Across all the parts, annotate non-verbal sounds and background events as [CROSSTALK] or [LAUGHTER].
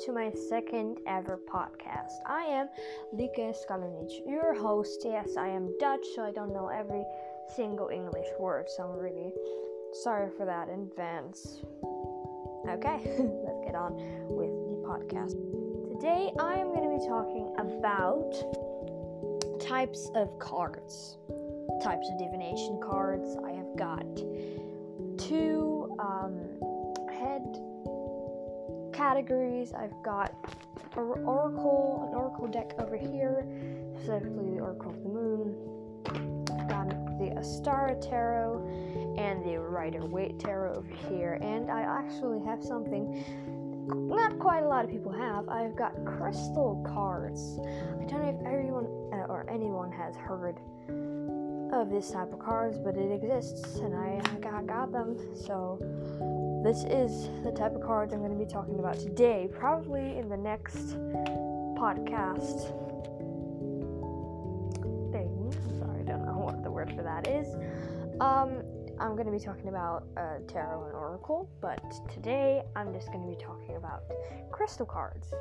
to my second ever podcast. I am Lucas Kalinic, your host. Yes, I am Dutch, so I don't know every single English word, so I'm really sorry for that in advance. Okay, [LAUGHS] let's get on with the podcast. Today I am going to be talking about types of cards, types of divination cards. I have got two um, head categories. I've got or- Oracle, an Oracle deck over here, specifically the Oracle of the Moon. I've got the Astara Tarot and the Rider Waite Tarot over here, and I actually have something not quite a lot of people have. I've got crystal cards. I don't know if everyone uh, or anyone has heard of this type of cards, but it exists, and I, I got them. So this is the type of cards I'm going to be talking about today, probably in the next podcast thing. Sorry, I don't know what the word for that is. Um, I'm going to be talking about uh, tarot and oracle, but today I'm just going to be talking about crystal cards.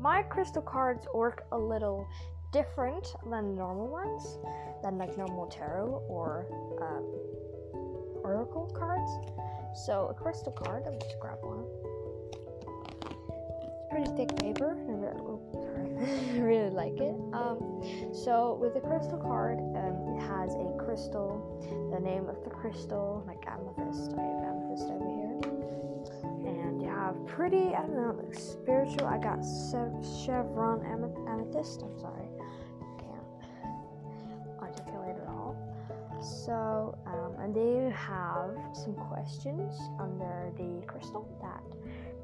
My crystal cards work a little different than normal ones, than like normal tarot or um, oracle cards. So a crystal card, me just grab one. It's pretty thick paper. [LAUGHS] I really, like it. Um, so with the crystal card, um, it has a crystal, the name of the crystal, like amethyst. I have amethyst over here. And you have pretty, I don't know, like spiritual. I got chevron amethyst. I'm sorry, I can't articulate at all. So, um, they have some questions under the crystal that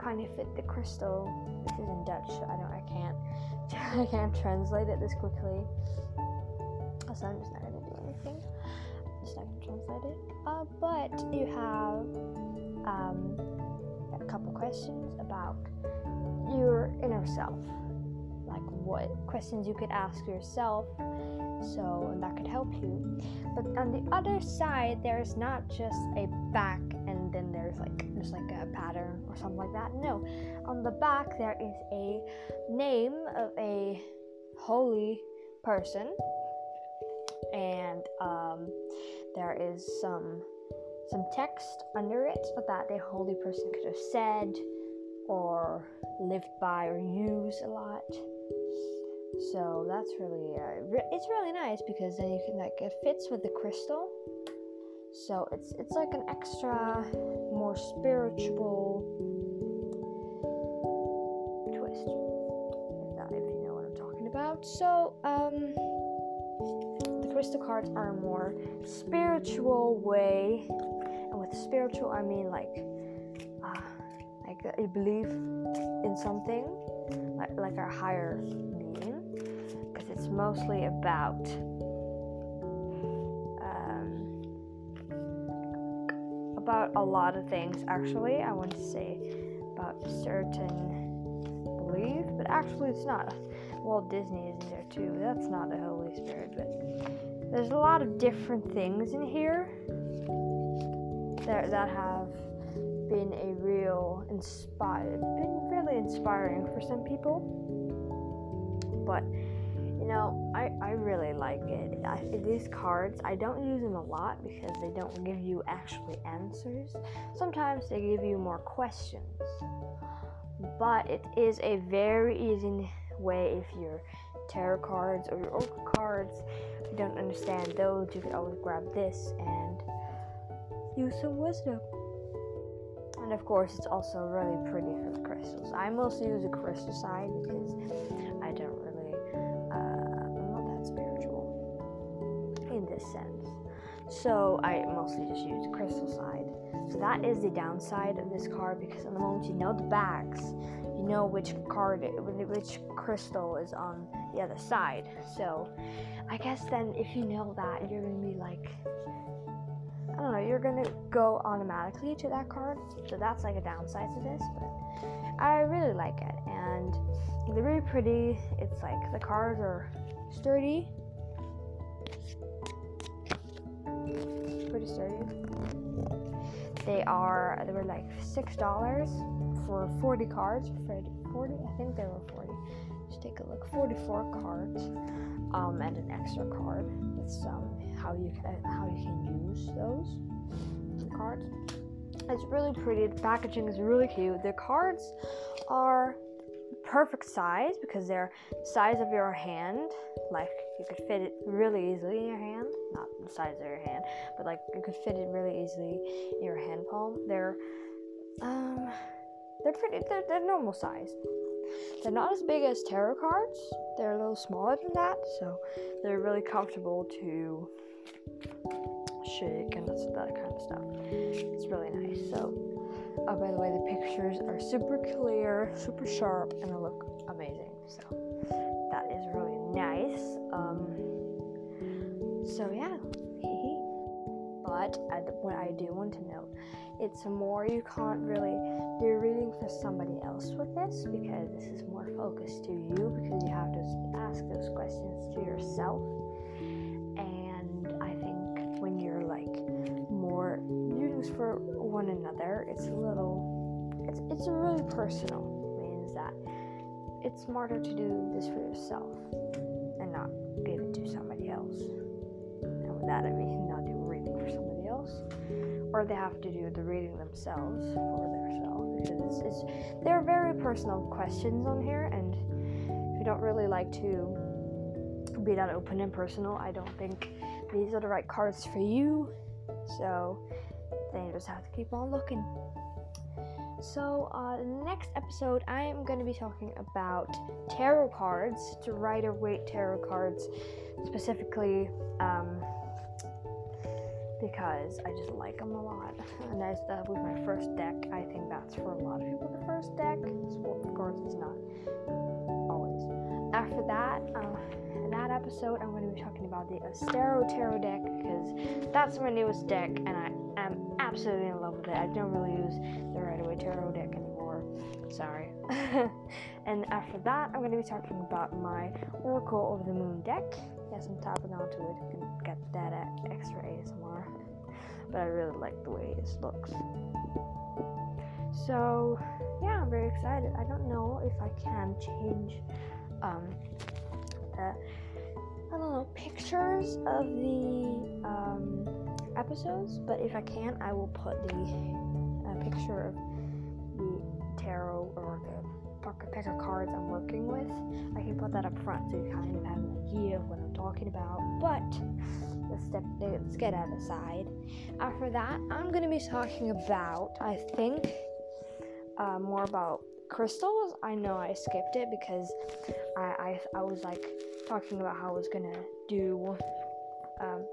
kind of fit the crystal. This is in Dutch, so I don't, I can't, [LAUGHS] I can't translate it this quickly. So I'm just not gonna do anything. I'm just not gonna translate it. Uh, but you have um, a couple questions about your inner self, like what questions you could ask yourself so that could help you. But on the other side, there's not just a back and then there's like just like a pattern or something like that. No, on the back there is a name of a holy person, and um, there is some some text under it that the holy person could have said or lived by or used a lot so that's really uh, it's really nice because then you can like it fits with the crystal. So it's it's like an extra more spiritual twist if you know what i'm talking about. So um the crystal cards are a more spiritual way. And with spiritual i mean like uh, like you believe in something like, like a higher because it's mostly about um, about a lot of things. Actually, I want to say about certain belief, but actually, it's not. Walt Disney is in there too. That's not the Holy Spirit, but there's a lot of different things in here that that have been a real inspired, been really inspiring for some people but know I, I really like it. I, these cards i don't use them a lot because they don't give you actually answers. Sometimes they give you more questions. But it is a very easy way if your tarot cards or your oracle cards you don't understand those you can always grab this and use some wisdom. And of course it's also really pretty for crystals. I mostly use the crystal side because sense. So I mostly just use the crystal side. So that is the downside of this card because at the moment you know the backs, you know which card, which crystal is on the other side. So I guess then if you know that, you're gonna be like, I don't know, you're gonna go automatically to that card. So that's like a downside to this, but I really like it and they're really pretty. It's like the cards are sturdy pretty sturdy. They are they were like six dollars for 40 cards for 40? I think there were 40. Just take a look. 44 cards, um, and an extra card with some how you can how you can use those cards. It's really pretty. The packaging is really cute. The cards are perfect size because they're size of your hand. Like you could fit it really easily in your hand. Not the size of your hand, but like you could fit it really easily in your hand palm. They're um they're pretty they're, they're normal size. They're not as big as tarot cards. They're a little smaller than that, so they're really comfortable to shake and that kind of stuff. It's really nice. So, oh, by the way, the pictures are super clear, super sharp, and they look amazing. So that is really nice. Um, so yeah, but what I do want to note, it's more you can't really do reading for somebody else with this because this is more focused to you because you have to ask those questions to yourself one another. It's a little, it's it's really personal. Means that it's smarter to do this for yourself and not give it to somebody else. And with that, I mean [LAUGHS] not do reading for somebody else, or they have to do the reading themselves for themselves because it's, it's they're very personal questions on here, and if you don't really like to be that open and personal, I don't think these are the right cards for you. So then you just have to keep on looking. So, uh, the next episode, I am going to be talking about tarot cards, to Rider Waite tarot cards, specifically um, because I just like them a lot. And as that was my first deck, I think that's for a lot of people the first deck. Well, of course, it's not always. After that, uh, in that episode, I'm going to be talking about the Astero Tarot deck because that's my newest deck, and I am absolutely in love with it. I don't really use the Rider Waite Tarot deck anymore. Sorry. [LAUGHS] and after that, I'm going to be talking about my Oracle of the Moon deck. Yes, I'm tapping onto it. You can get that extra ASMR. [LAUGHS] But I really like the way this looks. So, yeah, I'm very excited. I don't know if I can change um, the, I don't know, pictures of the um, episodes, but if I can, I will put the uh, picture of the tarot or the pack of cards I'm working with. I can put that up front so you kind of have an idea of what I'm talking about. But let's step let's get that aside. After that, I'm gonna be talking about I think uh, more about crystals. I know I skipped it because I, I I was like talking about how I was gonna do um,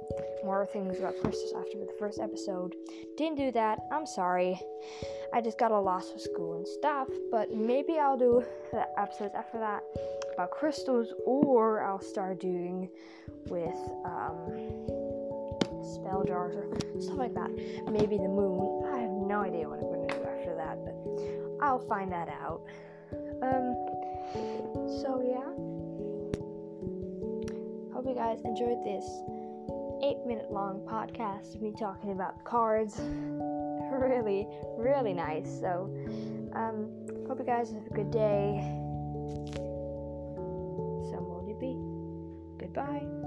more things about crystals after the first episode. Didn't do that. I'm sorry. I just got a loss with school and stuff. But maybe I'll do the episodes after that about crystals, or I'll start doing with um, spell jars or stuff like that. Maybe the moon. I have no idea what I'm going to do after that, but I'll find that out. Um. So yeah. Hope you guys enjoyed this eight minute long podcast of me talking about cards. [LAUGHS] really, really nice. So, um, hope you guys have a good day. So will you be. Goodbye.